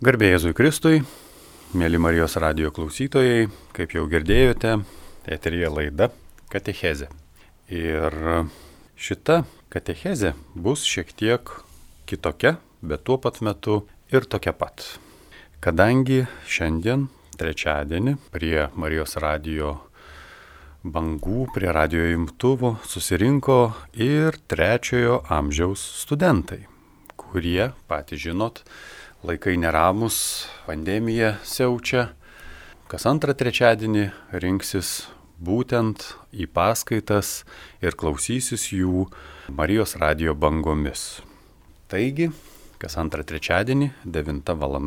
Garbėjai Jėzui Kristui, mėly Marijos radio klausytojai, kaip jau girdėjote, eterija laida Katechezė. Ir šita katechezė bus šiek tiek kitokia, bet tuo pat metu ir tokia pat. Kadangi šiandien, trečiadienį, prie Marijos radio bangų, prie radio imtuvų susirinko ir trečiojo amžiaus studentai, kurie, patys žinot, laikai neramus, pandemija siaučia. Kas antrą trečiadienį rinksis būtent į paskaitas ir klausysis jų Marijos radio bangomis. Taigi, kas antrą trečiadienį, 9 val.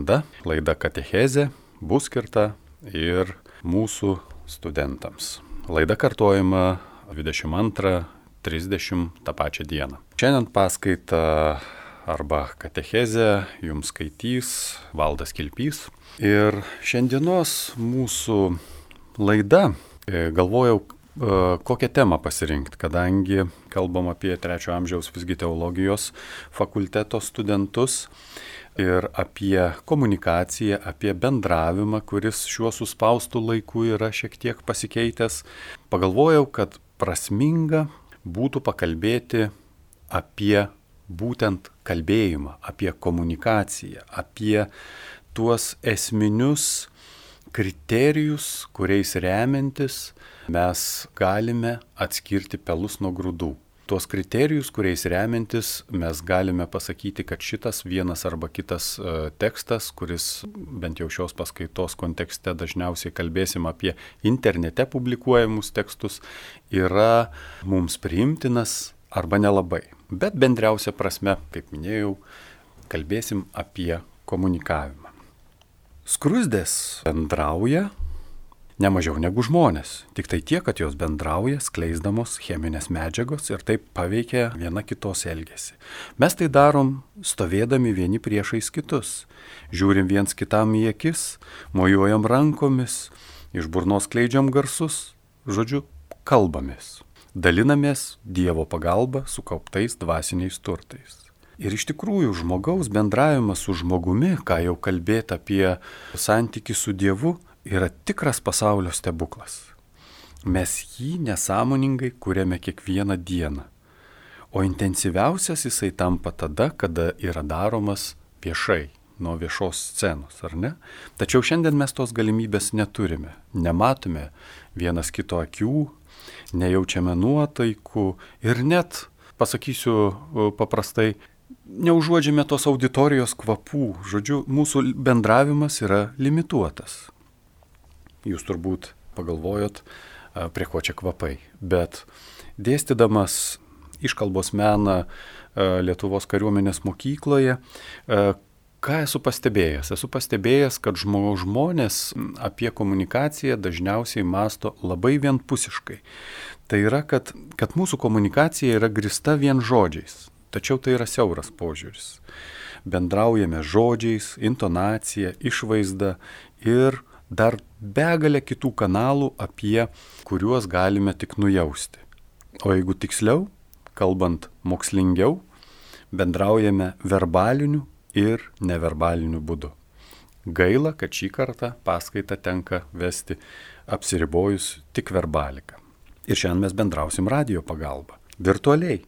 laida Katechezė bus skirta ir mūsų studentams. Laida kartojama 22.30 tą pačią dieną. Šiandien paskaita arba katechezę jums skaitys Valdas Kilpys. Ir šiandienos mūsų laida, e, galvojau, e, kokią temą pasirinkti, kadangi kalbam apie trečio amžiaus visgi teologijos fakulteto studentus ir apie komunikaciją, apie bendravimą, kuris šiuo suspaustu laiku yra šiek tiek pasikeitęs. Pagalvojau, kad prasminga būtų pakalbėti apie būtent kalbėjimą, apie komunikaciją, apie tuos esminius kriterijus, kuriais remiantis mes galime atskirti pelus nuo grūdų. Tuos kriterijus, kuriais remiantis mes galime pasakyti, kad šitas vienas arba kitas e, tekstas, kuris bent jau šios paskaitos kontekste dažniausiai kalbėsim apie internete publikuojamus tekstus, yra mums priimtinas arba nelabai. Bet bendriausia prasme, kaip minėjau, kalbėsim apie komunikavimą. Skrusdės bendrauja ne mažiau negu žmonės. Tik tai tiek, kad jos bendrauja, skleisdamos cheminės medžiagos ir taip paveikia viena kitos elgesį. Mes tai darom stovėdami vieni priešais kitus. Žiūrim viens kitam į akis, mojuojam rankomis, iš burnos kleidžiam garsus, žodžiu, kalbamės dalinamės Dievo pagalba sukauptais dvasiniais turtais. Ir iš tikrųjų žmogaus bendravimas su žmogumi, ką jau kalbėti apie santyki su Dievu, yra tikras pasaulio stebuklas. Mes jį nesąmoningai kuriame kiekvieną dieną. O intensyviausias jisai tampa tada, kada yra daromas viešai, nuo viešos scenos, ar ne? Tačiau šiandien mes tos galimybės neturime. Nematome vienas kito akių, nejaučiame nuotaikų ir net, pasakysiu paprastai, neužuodžiame tos auditorijos kvapų. Žodžiu, mūsų bendravimas yra limituotas. Jūs turbūt pagalvojot, prie ko čia kvapai. Bet dėstydamas iškalbos meną Lietuvos kariuomenės mokykloje, Ką esu pastebėjęs? Esu pastebėjęs, kad žmonės apie komunikaciją dažniausiai masto labai vienpusiškai. Tai yra, kad, kad mūsų komunikacija yra grista vien žodžiais, tačiau tai yra siauras požiūris. Bendraujame žodžiais, intonacija, išvaizda ir dar begalė kitų kanalų, apie kuriuos galime tik nujausti. O jeigu tiksliau, kalbant mokslingiau, bendraujame verbaliniu ir neverbaliniu būdu. Gaila, kad šį kartą paskaitą tenka vesti apsiribojus tik verbaliką. Ir šiandien mes bendrausim radio pagalba. Virtualiai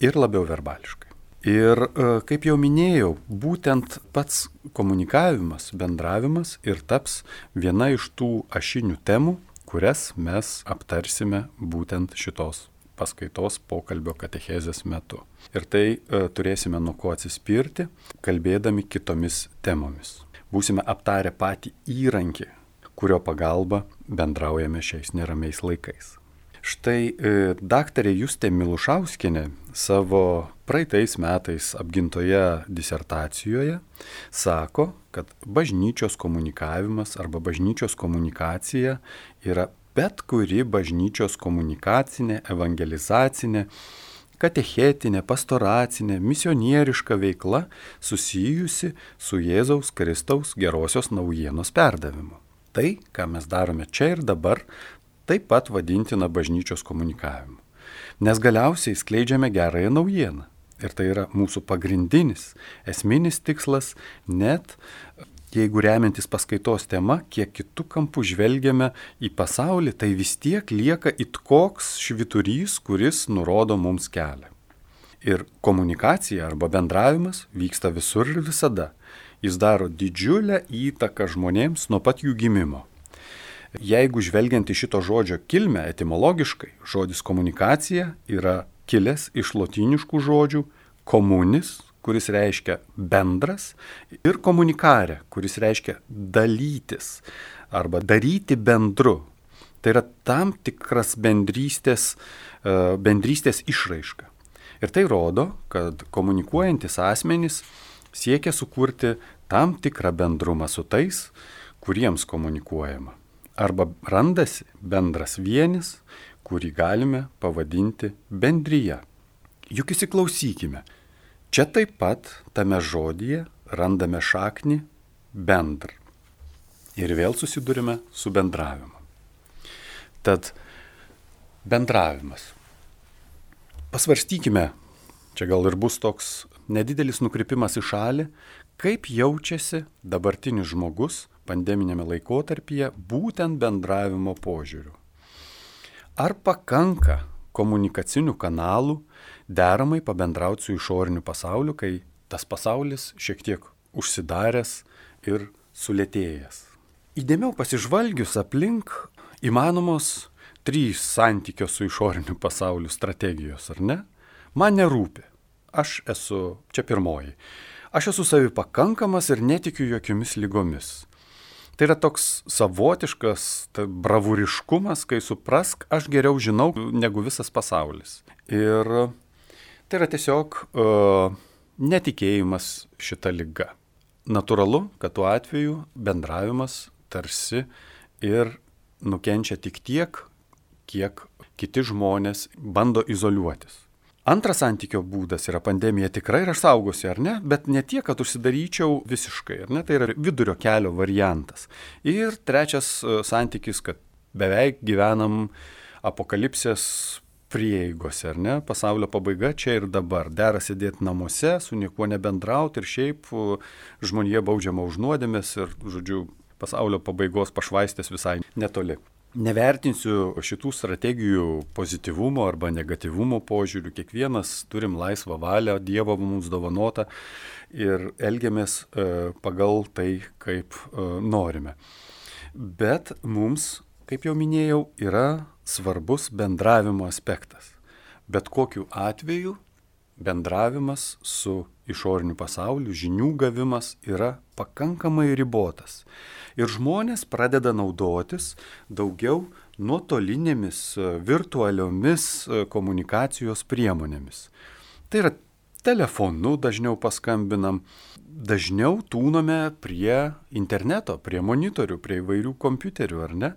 ir labiau verbališkai. Ir e, kaip jau minėjau, būtent pats komunikavimas, bendravimas ir taps viena iš tų ašinių temų, kurias mes aptarsime būtent šitos paskaitos pokalbio katechezės metu. Ir tai e, turėsime nuo ko atsispirti, kalbėdami kitomis temomis. Būsime aptarę patį įrankį, kurio pagalba bendraujame šiais neramiais laikais. Štai e, daktarė Justė Milušauskinė savo praeitais metais apgintoje disertacijoje sako, kad bažnyčios komunikavimas arba bažnyčios komunikacija yra bet kuri bažnyčios komunikacinė, evangelizacinė, katechetinė, pastoracinė, misionieriška veikla susijusi su Jėzaus Kristaus gerosios naujienos perdavimu. Tai, ką mes darome čia ir dabar, taip pat vadintina bažnyčios komunikavimu. Nes galiausiai skleidžiame gerąją naujieną. Ir tai yra mūsų pagrindinis, esminis tikslas, net jeigu remiantis paskaitos tema, kiek kitų kampų žvelgiame į pasaulį, tai vis tiek lieka it koks šviturys, kuris nurodo mums kelią. Ir komunikacija arba bendravimas vyksta visur ir visada. Jis daro didžiulę įtaką žmonėms nuo pat jų gimimo. Jeigu žvelgiant į šito žodžio kilmę etimologiškai, žodis komunikacija yra kilęs iš lotiniškų žodžių komunis, kuris reiškia bendras, ir komunikare, kuris reiškia dalytis arba daryti bendru. Tai yra tam tikras bendrystės, e, bendrystės išraiška. Ir tai rodo, kad komunikuojantis asmenys siekia sukurti tam tikrą bendrumą su tais, kuriems komunikuojama. Arba randasi bendras vienis, kurį galime pavadinti bendryje. Juk įsiklausykime, Čia taip pat tame žodyje randame šaknį bendr. Ir vėl susidurime su bendravimu. Tad bendravimas. Pasvarstykime, čia gal ir bus toks nedidelis nukrypimas į šalį, kaip jaučiasi dabartinis žmogus pandeminėme laikotarpyje būtent bendravimo požiūriu. Ar pakanka komunikacinių kanalų deramai pabendrauti su išoriniu pasauliu, kai tas pasaulis šiek tiek užsidaręs ir sulėtėjęs. Įdėmiau pasižvalgius aplink įmanomos trys santykio su išoriniu pasauliu strategijos, ar ne? Man nerūpi. Aš esu, čia pirmoji, aš esu savi pakankamas ir netikiu jokiomis lygomis. Tai yra toks savotiškas ta bravūriškumas, kai suprask, aš geriau žinau negu visas pasaulis. Ir Tai yra tiesiog uh, netikėjimas šitą lygą. Naturalu, kad tuo atveju bendravimas tarsi ir nukenčia tik tiek, kiek kiti žmonės bando izoliuotis. Antras santykio būdas yra pandemija tikrai ir aš saugosi, ar ne, bet ne tiek, kad užsidaryčiau visiškai, ar ne, tai yra vidurio kelio variantas. Ir trečias e, santykis, kad beveik gyvenam apokalipsės prieigose, ar ne? Pasaulio pabaiga čia ir dabar. Dera sėdėti namuose, su niekuo nebendrauti ir šiaip žmonėje baudžiama už nuodėmės ir, žodžiu, pasaulio pabaigos pašvaistės visai netoli. Nevertinsiu šitų strategijų pozityvumo arba negatyvumo požiūrių. Kiekvienas turim laisvą valią, Dievo mums dovanota ir elgiamės e, pagal tai, kaip e, norime. Bet mums kaip jau minėjau, yra svarbus bendravimo aspektas. Bet kokiu atveju bendravimas su išoriniu pasauliu, žinių gavimas yra pakankamai ribotas. Ir žmonės pradeda naudotis daugiau nuotolinėmis, virtualiomis komunikacijos priemonėmis. Tai yra telefonu dažniau paskambinam, dažniau tūnome prie interneto, prie monitorių, prie įvairių kompiuterių, ar ne?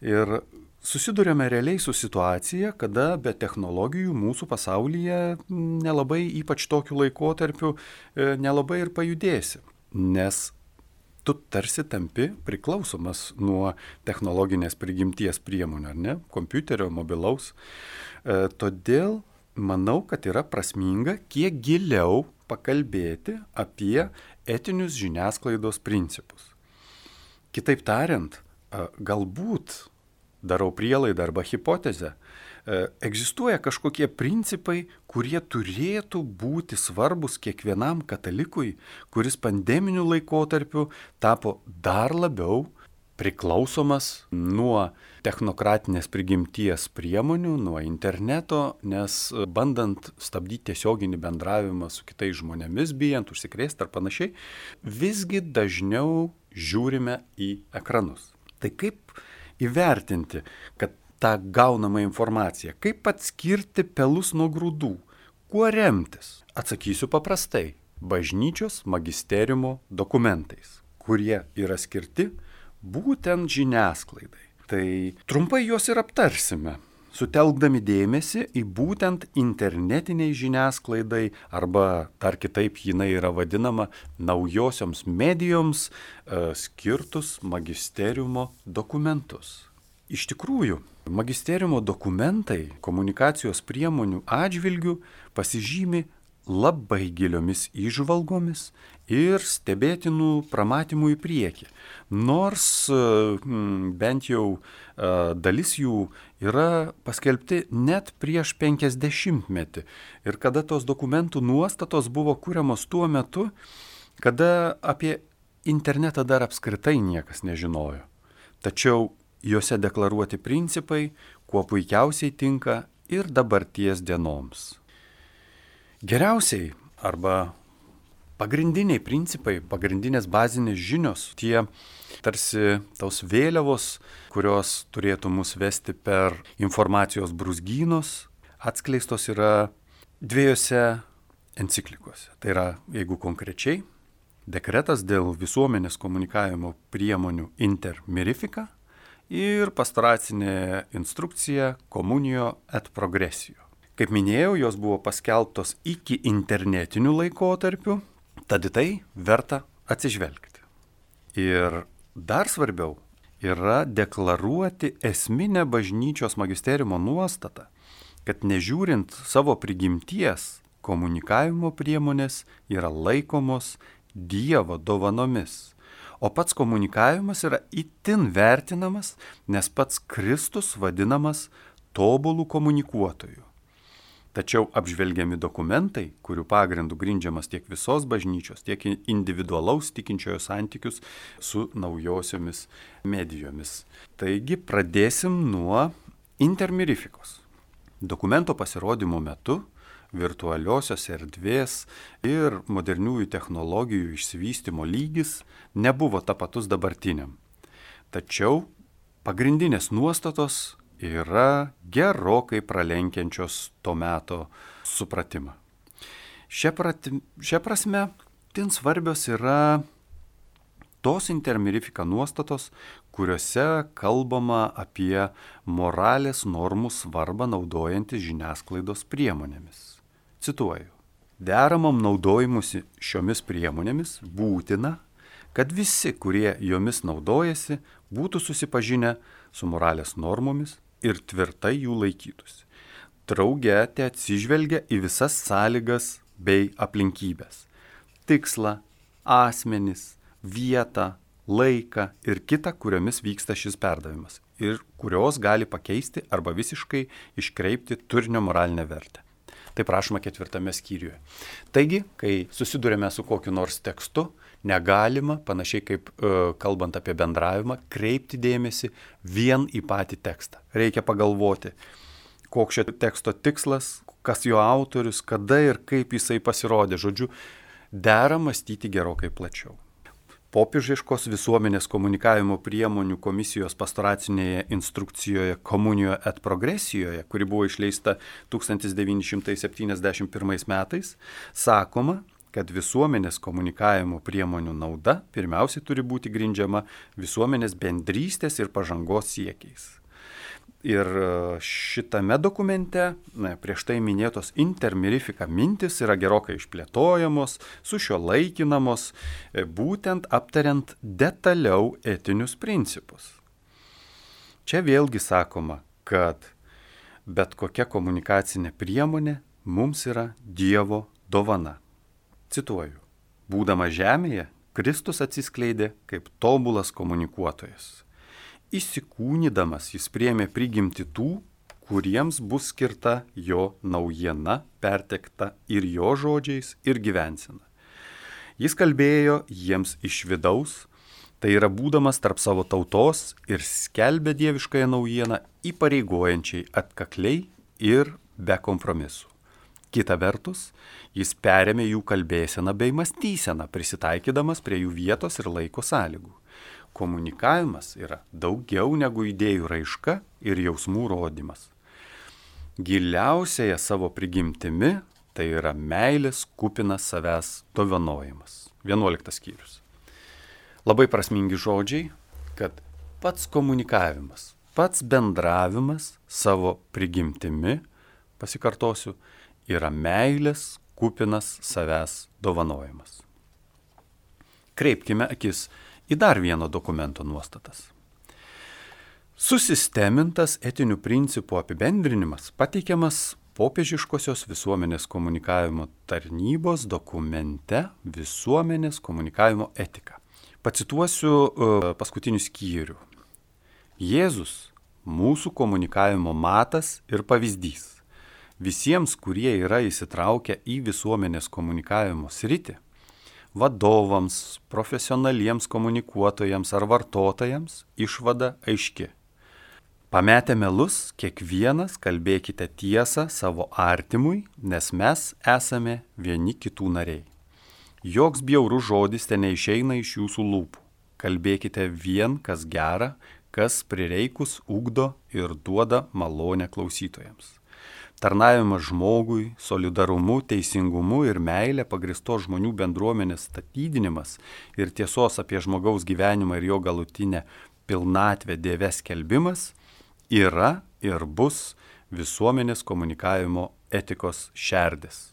Ir susidurėme realiai su situacija, kada be technologijų mūsų pasaulyje nelabai, ypač tokiu laikotarpiu, e, nelabai ir pajudėsi. Nes tu tarsi tampi priklausomas nuo technologinės prigimties priemonių, ar ne, kompiuterio, mobilaus. E, todėl manau, kad yra prasminga kiek giliau pakalbėti apie etinius žiniasklaidos principus. Kitaip tariant, galbūt, darau prielaidą arba hipotezę, egzistuoja kažkokie principai, kurie turėtų būti svarbus kiekvienam katalikui, kuris pandeminiu laikotarpiu tapo dar labiau priklausomas nuo technokratinės prigimties priemonių, nuo interneto, nes bandant stabdyti tiesioginį bendravimą su kitais žmonėmis, bijant užsikrėsti ar panašiai, visgi dažniau žiūrime į ekranus. Tai kaip įvertinti, kad tą gaunamą informaciją, kaip atskirti pelus nuo grūdų, kuo remtis? Atsakysiu paprastai - bažnyčios magisteriumo dokumentais, kurie yra skirti būtent žiniasklaidai. Tai trumpai juos ir aptarsime sutelkdami dėmesį į būtent internetiniai žiniasklaidai arba dar kitaip jinai yra vadinama naujosioms medijoms e, skirtus magisteriumo dokumentus. Iš tikrųjų, magisteriumo dokumentai komunikacijos priemonių atžvilgių pasižymi labai giliomis išvalgomis ir stebėtinų pramatymų į priekį. Nors bent jau dalis jų yra paskelbti net prieš 50 metį. Ir kada tos dokumentų nuostatos buvo kūriamos tuo metu, kada apie internetą dar apskritai niekas nežinojo. Tačiau juose deklaruoti principai kuo puikiausiai tinka ir dabarties dienoms. Geriausiai arba pagrindiniai principai, pagrindinės bazinės žinios, tie tarsi tos vėliavos, kurios turėtų mus vesti per informacijos brūzgynus, atskleistos yra dviejose enciklikose. Tai yra, jeigu konkrečiai, dekretas dėl visuomenės komunikavimo priemonių intermirifika ir pastoracinė instrukcija komunijo et progresijo. Kaip minėjau, jos buvo paskelbtos iki internetinių laikotarpių, tad į tai verta atsižvelgti. Ir dar svarbiau yra deklaruoti esminę bažnyčios magisteriumo nuostatą, kad nežiūrint savo prigimties, komunikavimo priemonės yra laikomos Dievo dovanomis. O pats komunikavimas yra itin vertinamas, nes pats Kristus vadinamas tobulų komunikuotojų. Tačiau apžvelgiami dokumentai, kurių pagrindų grindžiamas tiek visos bažnyčios, tiek individualaus tikinčiojo santykius su naujosiomis medijomis. Taigi pradėsim nuo intermirifikos. Dokumento pasirodymo metu virtualiosios erdvės ir moderniųjų technologijų išsivystimo lygis nebuvo tapatus dabartiniam. Tačiau pagrindinės nuostatos yra gerokai pralenkiančios to meto supratimą. Šia, prati, šia prasme, tin svarbios yra tos intermirifika nuostatos, kuriuose kalbama apie moralės normų svarbą naudojantis žiniasklaidos priemonėmis. Cituoju. Deramam naudojimusi šiomis priemonėmis būtina, kad visi, kurie jomis naudojasi, būtų susipažinę su moralės normomis ir tvirtai jų laikytųsi. Drauge te atsižvelgia į visas sąlygas bei aplinkybės - tikslą, asmenis, vietą, laiką ir kitą, kuriomis vyksta šis perdavimas ir kurios gali pakeisti arba visiškai iškreipti turinio moralinę vertę. Tai prašoma ketvirtame skyriuje. Taigi, kai susidurėme su kokiu nors tekstu, negalima, panašiai kaip e, kalbant apie bendravimą, kreipti dėmesį vien į patį tekstą. Reikia pagalvoti, koks šio teksto tikslas, kas jo autorius, kada ir kaip jisai pasirodė. Žodžiu, dera mąstyti gerokai plačiau popiežiškos visuomenės komunikavimo priemonių komisijos pastoracinėje instrukcijoje Komunijo et progresijoje, kuri buvo išleista 1971 metais, sakoma, kad visuomenės komunikavimo priemonių nauda pirmiausiai turi būti grindžiama visuomenės bendrystės ir pažangos siekiais. Ir e, šitame dokumente na, prieš tai minėtos intermirifika mintis yra gerokai išplėtojamos, su šio laikinamos, e, būtent aptariant detaliau etinius principus. Čia vėlgi sakoma, kad bet kokia komunikacinė priemonė mums yra Dievo dovana. Cituoju. Būdama žemėje, Kristus atsiskleidė kaip tobulas komunikuotojas įsikūnydamas jis priemė prigimti tų, kuriems bus skirta jo naujiena, pertekta ir jo žodžiais, ir gyvensina. Jis kalbėjo jiems iš vidaus, tai yra būdamas tarp savo tautos ir skelbė dieviškąją naujieną įpareigojančiai atkakliai ir be kompromisų. Kita vertus, jis perėmė jų kalbėseną bei mąstyseną, prisitaikydamas prie jų vietos ir laiko sąlygų komunikavimas yra daugiau negu idėjų raiška ir jausmų rodimas. Giliausiaje savo prigimtimi tai yra meilės kupinas savęs dovanojimas. 11 skyrius. Labai prasmingi žodžiai, kad pats komunikavimas, pats bendravimas savo prigimtimi, pasikartosiu, yra meilės kupinas savęs dovanojimas. Kreipkime akis į dar vieno dokumento nuostatas. Susistemintas etinių principų apibendrinimas pateikiamas popiežiškosios visuomenės komunikavimo tarnybos dokumente Visuomenės komunikavimo etika. Pacituosiu uh, paskutinių skyrių. Jėzus - mūsų komunikavimo matas ir pavyzdys. Visiems, kurie yra įsitraukę į visuomenės komunikavimo sritį, vadovams, profesionaliems komunikuotojams ar vartotojams, išvada aiški Pametę melus, kiekvienas kalbėkite tiesą savo artimui, nes mes esame vieni kitų nariai. Joks bjaurus žodis ten neišeina iš jūsų lūpų. Kalbėkite vien, kas gera, kas prireikus ugdo ir duoda malonę klausytojams. Tarnavimas žmogui, solidarumu, teisingumu ir meilė pagristo žmonių bendruomenės statydinimas ir tiesos apie žmogaus gyvenimą ir jo galutinę pilnatvę Dieve skelbimas yra ir bus visuomenės komunikavimo etikos šerdis.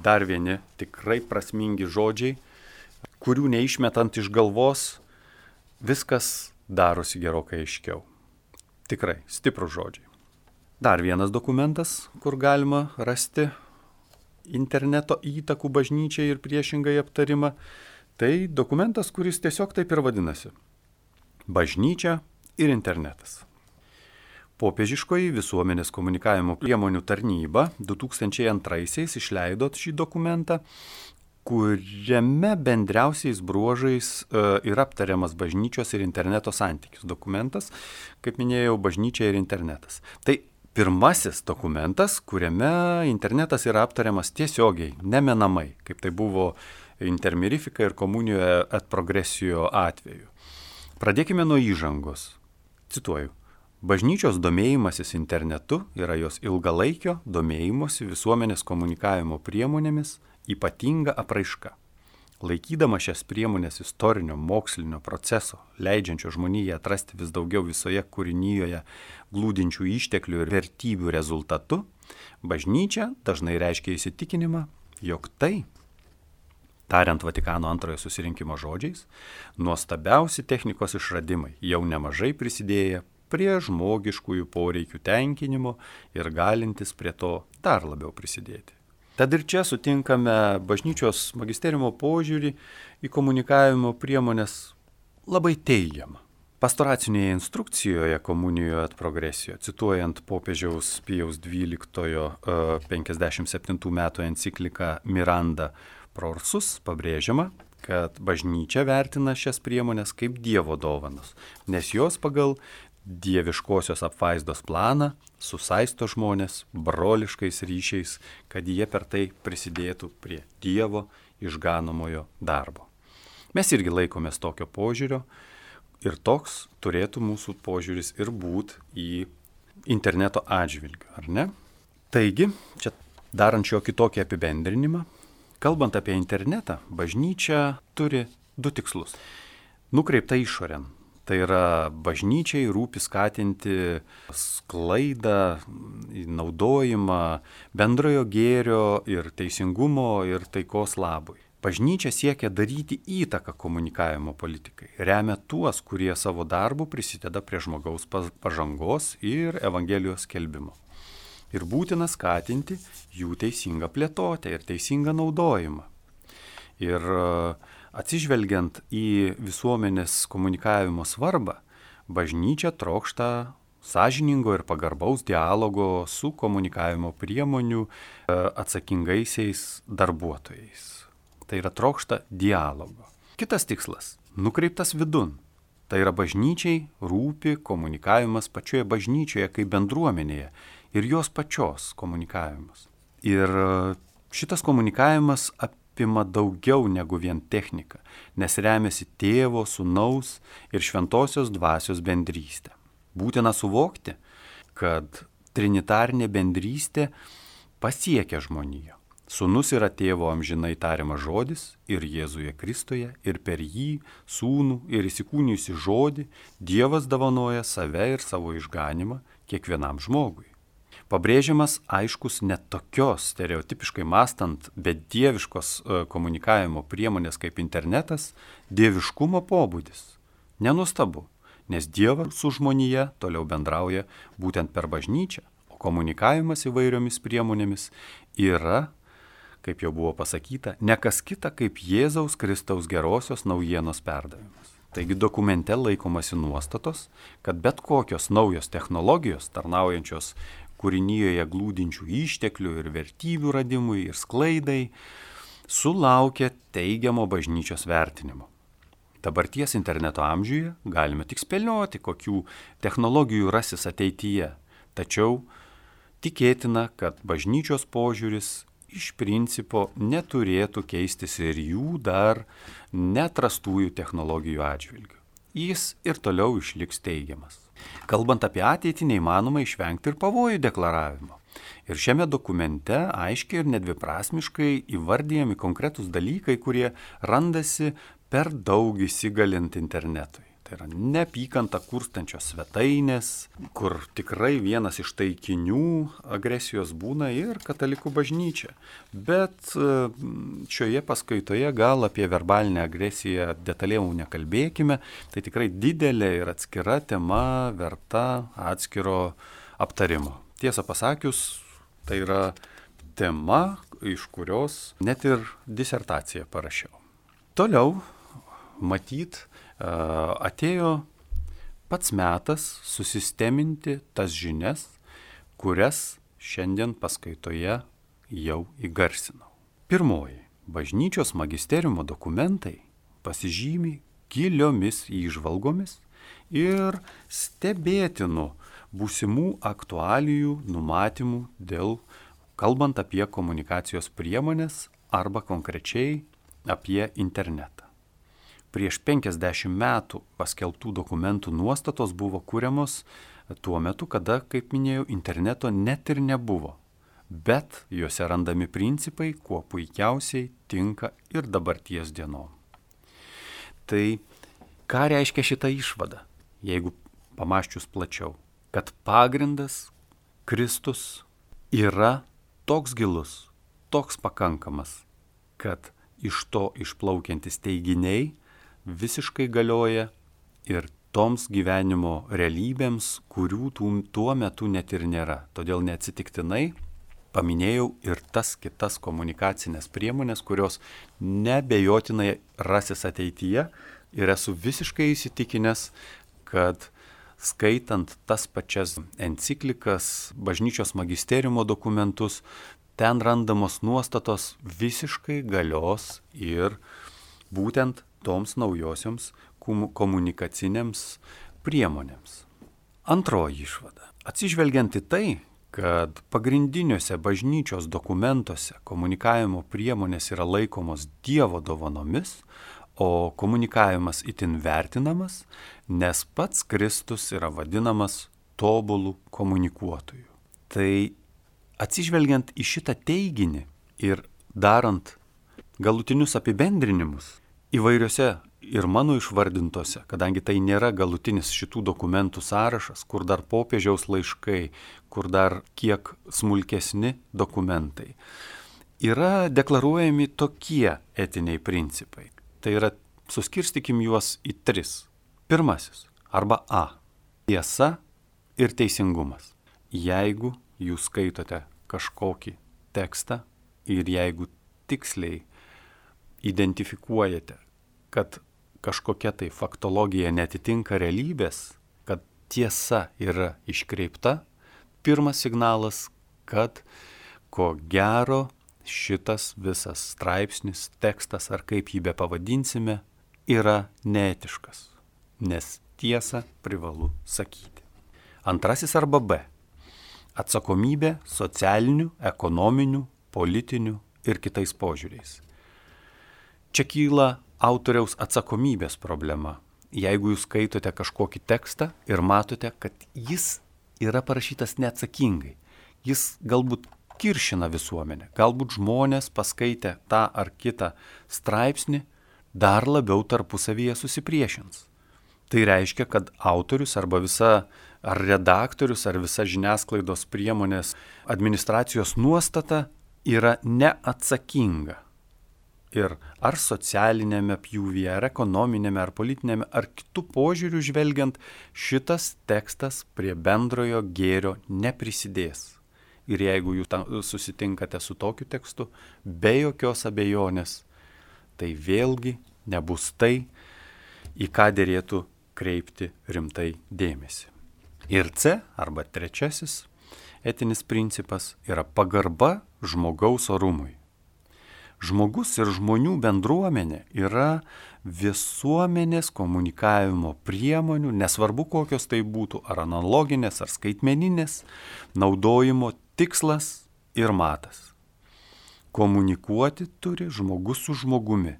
Dar vieni tikrai prasmingi žodžiai, kurių neišmetant iš galvos, viskas darosi gerokai aiškiau. Tikrai stiprų žodžiai. Dar vienas dokumentas, kur galima rasti interneto įtakų bažnyčiai ir priešingai aptarimą, tai dokumentas, kuris tiesiog taip ir vadinasi. Bažnyčia ir internetas. Popiežiškoji visuomenės komunikavimo priemonių tarnyba 2002-aisiais išleido šį dokumentą, kuriame bendriausiais bruožais e, yra aptariamas bažnyčios ir interneto santykis. Dokumentas, kaip minėjau, bažnyčia ir internetas. Tai pirmasis dokumentas, kuriame internetas yra aptariamas tiesiogiai, nemenamai, kaip tai buvo intermirifika ir komunijoje at progresijo atveju. Pradėkime nuo įžangos. Cituoju. Bažnyčios domėjimasis internetu yra jos ilgalaikio domėjimosi visuomenės komunikavimo priemonėmis ypatinga apraiška. Laikydama šias priemonės istorinio mokslinio proceso, leidžiančio žmonijai atrasti vis daugiau visoje kūrinyje glūdinčių išteklių ir vertybių rezultatu, bažnyčia dažnai reiškia įsitikinimą, jog tai, tariant Vatikano antrojo susirinkimo žodžiais, nuostabiausi technikos išradimai jau nemažai prisidėję prie žmogiškųjų poreikių tenkinimo ir galintis prie to dar labiau prisidėti. Tad ir čia sutinkame bažnyčios magisteriumo požiūrį į komunikavimo priemonės labai teigiamą. Pastoracinėje instrukcijoje komunijoje at progresijo, cituojant popiežiaus Pijaus XII 57 metų encikliką Miranda Prorsus, pabrėžiama, kad bažnyčia vertina šias priemonės kaip Dievo dovanas, nes jos pagal dieviškosios apvaizdos planą, susaisto žmonės broliškais ryšiais, kad jie per tai prisidėtų prie Dievo išganomojo darbo. Mes irgi laikomės tokio požiūrio ir toks turėtų mūsų požiūris ir būti į interneto atžvilgių, ar ne? Taigi, čia darant šio kitokį apibendrinimą, kalbant apie internetą, bažnyčia turi du tikslus. Nukreipta išorėn, Tai yra bažnyčiai rūpi skatinti sklaidą, naudojimą bendrojo gėrio ir teisingumo ir taikos labui. Bažnyčia siekia daryti įtaką komunikavimo politikai, remia tuos, kurie savo darbų prisideda prie žmogaus pažangos ir Evangelijos kelbimo. Ir būtina skatinti jų teisingą plėtotę ir teisingą naudojimą. Ir uh, Atsižvelgiant į visuomenės komunikavimo svarbą, bažnyčia trokšta sąžiningo ir pagarbaus dialogo su komunikavimo priemonių e, atsakingaisiais darbuotojais. Tai yra trokšta dialogo. Kitas tikslas - nukreiptas vidun. Tai yra bažnyčiai rūpi komunikavimas pačioje bažnyčioje kaip bendruomenėje ir jos pačios komunikavimas. Ir e, šitas komunikavimas apima daugiau negu vien technika, nes remiasi tėvo, sunaus ir šventosios dvasios bendrystė. Būtina suvokti, kad trinitarnė bendrystė pasiekia žmoniją. Sūnus yra tėvo amžinai tariamas žodis ir Jėzuje Kristuje ir per jį, sūnų ir įsikūnijusi žodį, Dievas dovanoja save ir savo išganimą kiekvienam žmogui. Pabrėžiamas aiškus net tokios stereotipiškai mastant, bet dieviškos e, komunikavimo priemonės kaip internetas - dieviškumo pobūdis. Nenustabu, nes Dievas su žmonija toliau bendrauja būtent per bažnyčią, o komunikavimas įvairiomis priemonėmis yra, kaip jau buvo pasakyta, ne kas kita kaip Jėzaus Kristaus gerosios naujienos perdavimas. Taigi dokumente laikomasi nuostatos, kad bet kokios naujos technologijos, tarnaujančios kūrinyje glūdinčių išteklių ir vertybių radimui ir sklaidai, sulaukia teigiamo bažnyčios vertinimo. Dabarties interneto amžiuje galime tik spėlioti, kokių technologijų rasis ateityje, tačiau tikėtina, kad bažnyčios požiūris iš principo neturėtų keistis ir jų dar netrastųjų technologijų atžvilgių. Jis ir toliau išliks teigiamas. Kalbant apie ateitį, neįmanoma išvengti ir pavojų deklaravimo. Ir šiame dokumente aiškiai ir nedviprasmiškai įvardyjami konkretūs dalykai, kurie randasi per daug įsigalint internetui. Tai yra neapykanta kurstančios svetainės, kur tikrai vienas iš taikinių agresijos būna ir katalikų bažnyčia. Bet e, šioje paskaitoje gal apie verbalinę agresiją detaliau nekalbėkime. Tai tikrai didelė ir atskira tema verta atskiro aptarimo. Tiesą pasakius, tai yra tema, iš kurios net ir disertaciją parašiau. Toliau, matyt, atėjo pats metas susisteminti tas žinias, kurias šiandien paskaitoje jau įgarsinau. Pirmoji. Bažnyčios magisteriumo dokumentai pasižymi giliomis įžvalgomis ir stebėtinų būsimų aktualijų numatymų dėl, kalbant apie komunikacijos priemonės arba konkrečiai apie internetą prieš 50 metų paskelbtų dokumentų nuostatos buvo kūriamos tuo metu, kada, kaip minėjau, interneto net ir nebuvo. Bet juose randami principai, kuo puikiausiai tinka ir dabarties dienom. Tai ką reiškia šita išvada, jeigu pamaščius plačiau? Kad pagrindas Kristus yra toks gilus, toks pakankamas, kad iš to išplaukiantis teiginiai visiškai galioja ir toms gyvenimo realybėms, kurių tuo metu net ir nėra. Todėl neatsitiktinai paminėjau ir tas kitas komunikacinės priemonės, kurios nebejotinai rasis ateityje ir esu visiškai įsitikinęs, kad skaitant tas pačias enciklikas, bažnyčios magisteriumo dokumentus, ten randamos nuostatos visiškai galios ir būtent toms naujosioms komunikacinėms priemonėms. Antroji išvada. Atsižvelgiant į tai, kad pagrindiniuose bažnyčios dokumentuose komunikavimo priemonės yra laikomos Dievo dovanomis, o komunikavimas itin vertinamas, nes pats Kristus yra vadinamas tobulų komunikuotojų. Tai atsižvelgiant į šitą teiginį ir darant galutinius apibendrinimus, įvairiose ir mano išvardintose, kadangi tai nėra galutinis šitų dokumentų sąrašas, kur dar popiežiaus laiškai, kur dar kiek smulkesni dokumentai, yra deklaruojami tokie etiniai principai. Tai yra, suskirstikim juos į tris. Pirmasis arba A. Tiesa ir teisingumas. Jeigu jūs skaitote kažkokį tekstą ir jeigu tiksliai identifikuojate, kad kažkokia tai faktologija netitinka realybės, kad tiesa yra iškreipta, pirmas signalas, kad ko gero šitas visas straipsnis, tekstas ar kaip jį be pavadinsime, yra neetiškas, nes tiesą privalu sakyti. Antrasis arba B. Atsakomybė socialinių, ekonominių, politinių ir kitais požiūriais. Čia kyla autoriaus atsakomybės problema. Jeigu jūs skaitote kažkokį tekstą ir matote, kad jis yra parašytas neatsakingai, jis galbūt kiršina visuomenę, galbūt žmonės paskaitę tą ar kitą straipsnį dar labiau tarpusavyje susipriešins. Tai reiškia, kad autorius arba visa ar redaktorius ar visa žiniasklaidos priemonės administracijos nuostata yra neatsakinga Ir ar socialinėme pjūvyje, ar ekonominėme, ar politinėme, ar kitų požiūrių žvelgiant, šitas tekstas prie bendrojo gėrio neprisidės. Ir jeigu jūs susitinkate su tokiu tekstu, be jokios abejonės, tai vėlgi nebus tai, į ką dėrėtų kreipti rimtai dėmesį. Ir C arba trečiasis etinis principas yra pagarba žmogaus orumui. Žmogus ir žmonių bendruomenė yra visuomenės komunikavimo priemonių, nesvarbu kokios tai būtų, ar analoginės, ar skaitmeninės, naudojimo tikslas ir matas. Komunikuoti turi žmogus su žmogumi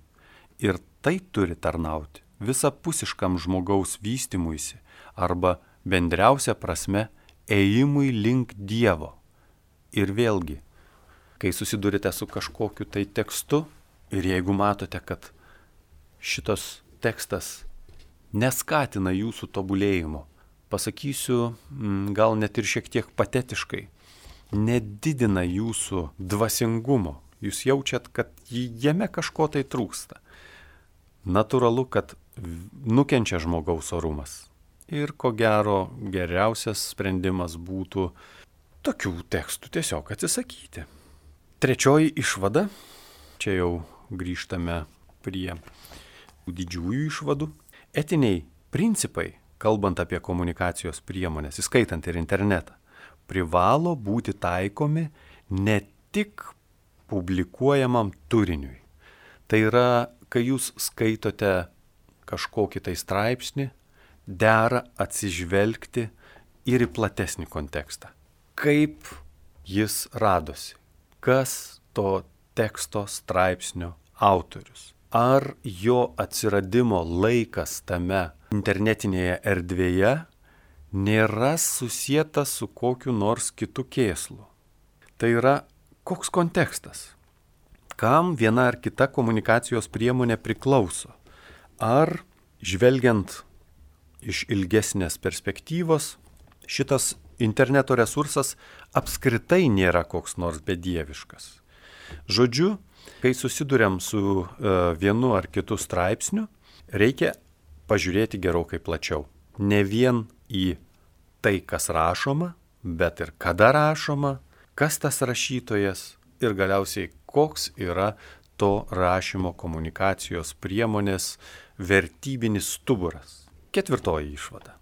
ir tai turi tarnauti visapusiškam žmogaus vystimuisi arba bendriausia prasme ėjimui link Dievo. Ir vėlgi, kai susidurite su kažkokiu tai tekstu ir jeigu matote, kad šitas tekstas neskatina jūsų tobulėjimo, pasakysiu mm, gal net ir šiek tiek patetiškai, nedidina jūsų dvasingumo, jūs jaučiat, kad jame kažko tai trūksta. Natūralu, kad nukenčia žmogaus orumas. Ir ko gero geriausias sprendimas būtų tokių tekstų tiesiog atsisakyti. Trečioji išvada, čia jau grįžtame prie didžiųjų išvadų. Etiniai principai, kalbant apie komunikacijos priemonės, įskaitant ir internetą, privalo būti taikomi ne tik publikuojamam turiniui. Tai yra, kai jūs skaitote kažkokį tai straipsnį, dera atsižvelgti ir į platesnį kontekstą. Kaip jis radosi, kas to teksto straipsnio autorius. Ar jo atsiradimo laikas tame internetinėje erdvėje nėra susijęta su kokiu nors kitu kėslu. Tai yra koks kontekstas, kam viena ar kita komunikacijos priemonė priklauso. Ar žvelgiant iš ilgesnės perspektyvos šitas interneto resursas apskritai nėra koks nors bedieviškas. Žodžiu, kai susidurėm su e, vienu ar kitu straipsniu, reikia pažiūrėti gerokai plačiau. Ne vien į tai, kas rašoma, bet ir kada rašoma, kas tas rašytojas ir galiausiai koks yra to rašymo komunikacijos priemonės vertybinis stuburas. Ketvirtoji išvada.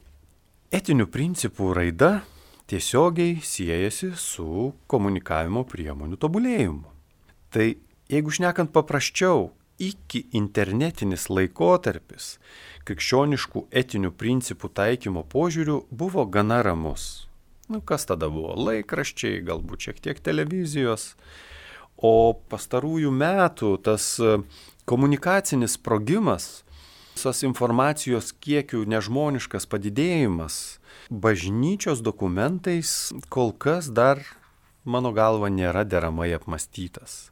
Etinių principų raida tiesiogiai siejasi su komunikavimo priemonių tobulėjimu. Tai jeigu šnekant paprasčiau, iki internetinis laikotarpis krikščioniškų etinių principų taikymo požiūrių buvo gana ramus. Nu, kas tada buvo? Laikraščiai, galbūt šiek tiek televizijos. O pastarųjų metų tas komunikacinis sprogimas Visos informacijos kiekių nežmoniškas padidėjimas bažnyčios dokumentais kol kas dar, mano galva, nėra deramai apmastytas.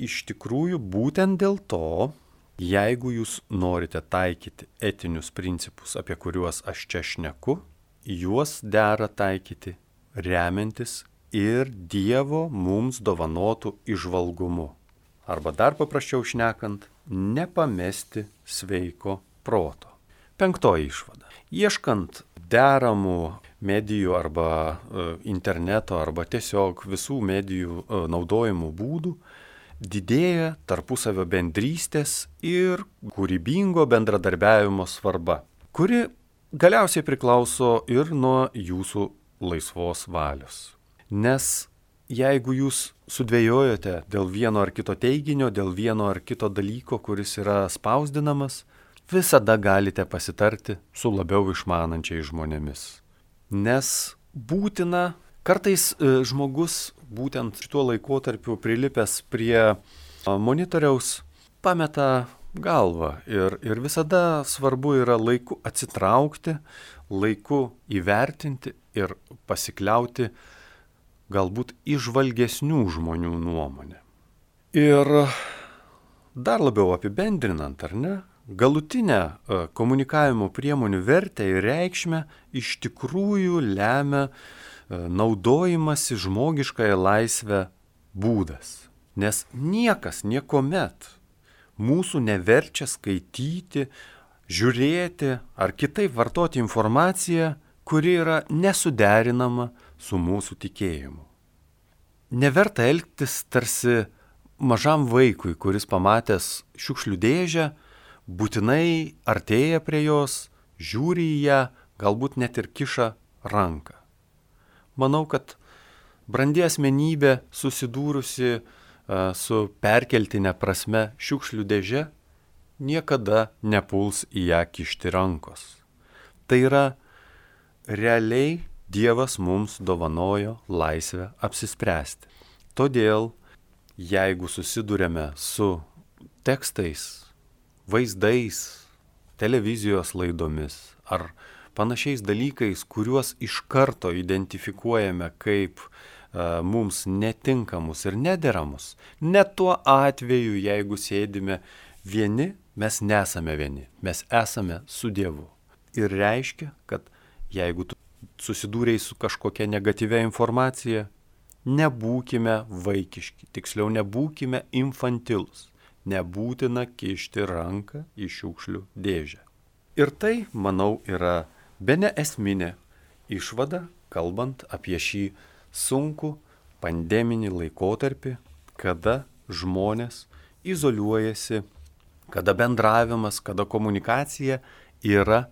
Iš tikrųjų, būtent dėl to, jeigu jūs norite taikyti etinius principus, apie kuriuos aš čia šneku, juos dera taikyti remiantis ir Dievo mums dovanotų išvalgumu. Arba dar paprasčiau šnekant, nepamesti sveiko proto. Penktoji išvada. Ieškant deramų medijų arba e, interneto arba tiesiog visų medijų e, naudojimų būdų, didėja tarpusavio bendrystės ir kūrybingo bendradarbiavimo svarba, kuri galiausiai priklauso ir nuo jūsų laisvos valios. Nes jeigu jūs sudvėjojote dėl vieno ar kito teiginio, dėl vieno ar kito dalyko, kuris yra spausdinamas, visada galite pasitarti su labiau išmanančiais žmonėmis. Nes būtina, kartais e, žmogus būtent šituo laikotarpiu prilipęs prie monitoriaus pameta galvą ir, ir visada svarbu yra laiku atsitraukti, laiku įvertinti ir pasikliauti galbūt išvalgesnių žmonių nuomonę. Ir dar labiau apibendrinant, ar ne, galutinę e, komunikavimo priemonių vertę ir reikšmę iš tikrųjų lemia e, naudojimasi žmogiškąją laisvę būdas. Nes niekas niekuomet mūsų neverčia skaityti, žiūrėti ar kitaip vartoti informaciją, kuri yra nesuderinama su mūsų tikėjimu. Neverta elgtis tarsi mažam vaikui, kuris pamatęs šiukšlių dėžę, būtinai artėja prie jos, žiūri į ją, galbūt net ir kiša ranką. Manau, kad brandi asmenybė susidūrusi su perkeltinė prasme šiukšlių dėže niekada nepuls į ją kišti rankos. Tai yra realiai Dievas mums dovanojo laisvę apsispręsti. Todėl, jeigu susidurėme su tekstais, vaizdais, televizijos laidomis ar panašiais dalykais, kuriuos iš karto identifikuojame kaip uh, mums netinkamus ir nederamus, net tuo atveju, jeigu sėdime vieni, mes nesame vieni, mes esame su Dievu. Ir reiškia, kad jeigu tu susidūrei su kažkokia negatyvia informacija, nebūkime vaikiški, tiksliau nebūkime infantilus, nebūtina kišti ranką į šiukšlių dėžę. Ir tai, manau, yra be ne esminė išvada, kalbant apie šį sunkų pandeminį laikotarpį, kada žmonės izoliuojasi, kada bendravimas, kada komunikacija yra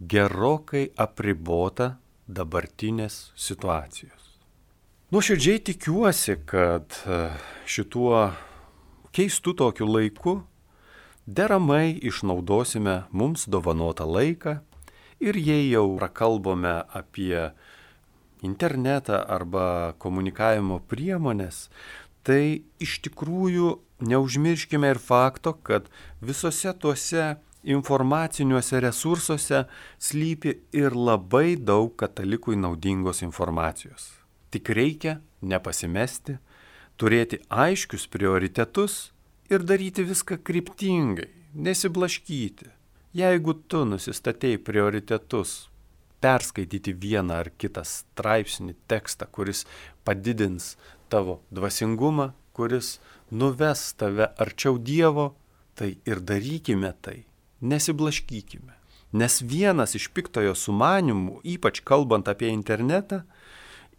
gerokai apribota dabartinės situacijos. Nuoširdžiai tikiuosi, kad šituo keistu tokiu laiku deramai išnaudosime mums dovanotą laiką ir jei jau prakalbome apie internetą arba komunikavimo priemonės, tai iš tikrųjų neužmirškime ir fakto, kad visose tuose informaciniuose resursuose slypi ir labai daug katalikui naudingos informacijos. Tik reikia nepasimesti, turėti aiškius prioritetus ir daryti viską kryptingai, nesiblaškyti. Jeigu tu nusistatei prioritetus perskaityti vieną ar kitą straipsnį, tekstą, kuris padidins tavo dvasingumą, kuris nuves tave arčiau Dievo, tai ir darykime tai nesiblaškykime. Nes vienas iš piktojo sumanimų, ypač kalbant apie internetą,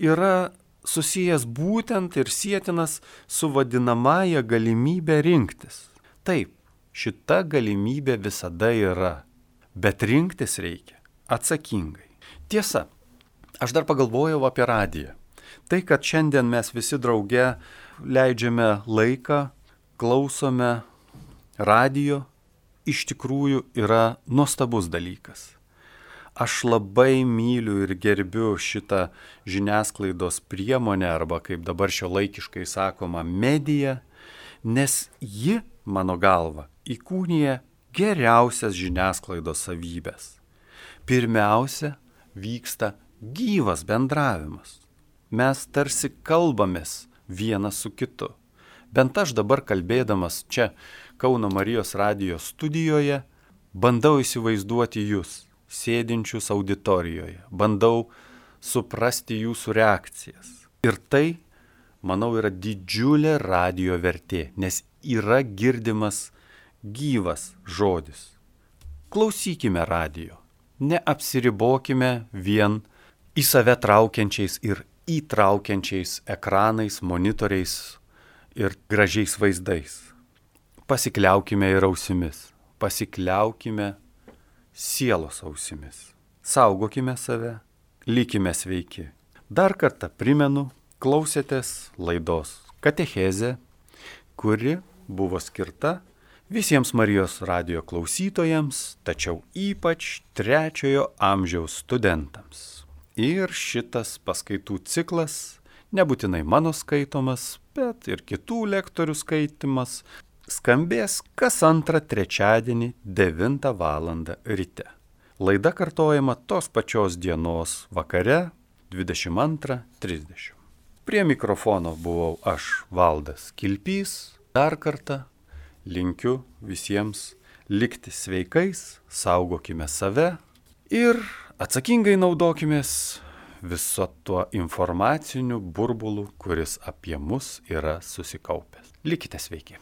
yra susijęs būtent ir sėtinas su vadinamąją galimybę rinktis. Taip, šita galimybė visada yra, bet rinktis reikia atsakingai. Tiesa, aš dar pagalvojau apie radiją. Tai, kad šiandien mes visi drauge leidžiame laiką, klausome radijo, iš tikrųjų yra nuostabus dalykas. Aš labai myliu ir gerbiu šitą žiniasklaidos priemonę arba kaip dabar šio laikiškai sakoma medija, nes ji, mano galva, įkūnija geriausias žiniasklaidos savybės. Pirmiausia, vyksta gyvas bendravimas. Mes tarsi kalbamės vienas su kitu. Bent aš dabar kalbėdamas čia Kauno Marijos radijos studijoje, bandau įsivaizduoti jūs, sėdinčius auditorijoje, bandau suprasti jūsų reakcijas. Ir tai, manau, yra didžiulė radio vertė, nes yra girdimas gyvas žodis. Klausykime radio, neapsiribokime vien į save traukiančiais ir įtraukiančiais ekranais, monitoriais ir gražiais vaizdais pasikliaukime ir ausimis, pasikliaukime sielos ausimis. Saugokime save, likime sveiki. Dar kartą primenu, klausėtės laidos Katechezė, kuri buvo skirta visiems Marijos radio klausytojams, tačiau ypač trečiojo amžiaus studentams. Ir šitas paskaitų ciklas, nebūtinai mano skaitomas, bet ir kitų lektorių skaitimas, skambės kas antrą trečiadienį 9 val. ryte. Laida kartojama tos pačios dienos vakare 22.30. Prie mikrofono buvau aš Valdas Kilpys. Dar kartą linkiu visiems likti sveikais, saugokime save ir atsakingai naudokimės viso tuo informaciniu burbulu, kuris apie mus yra susikaupęs. Likite sveiki.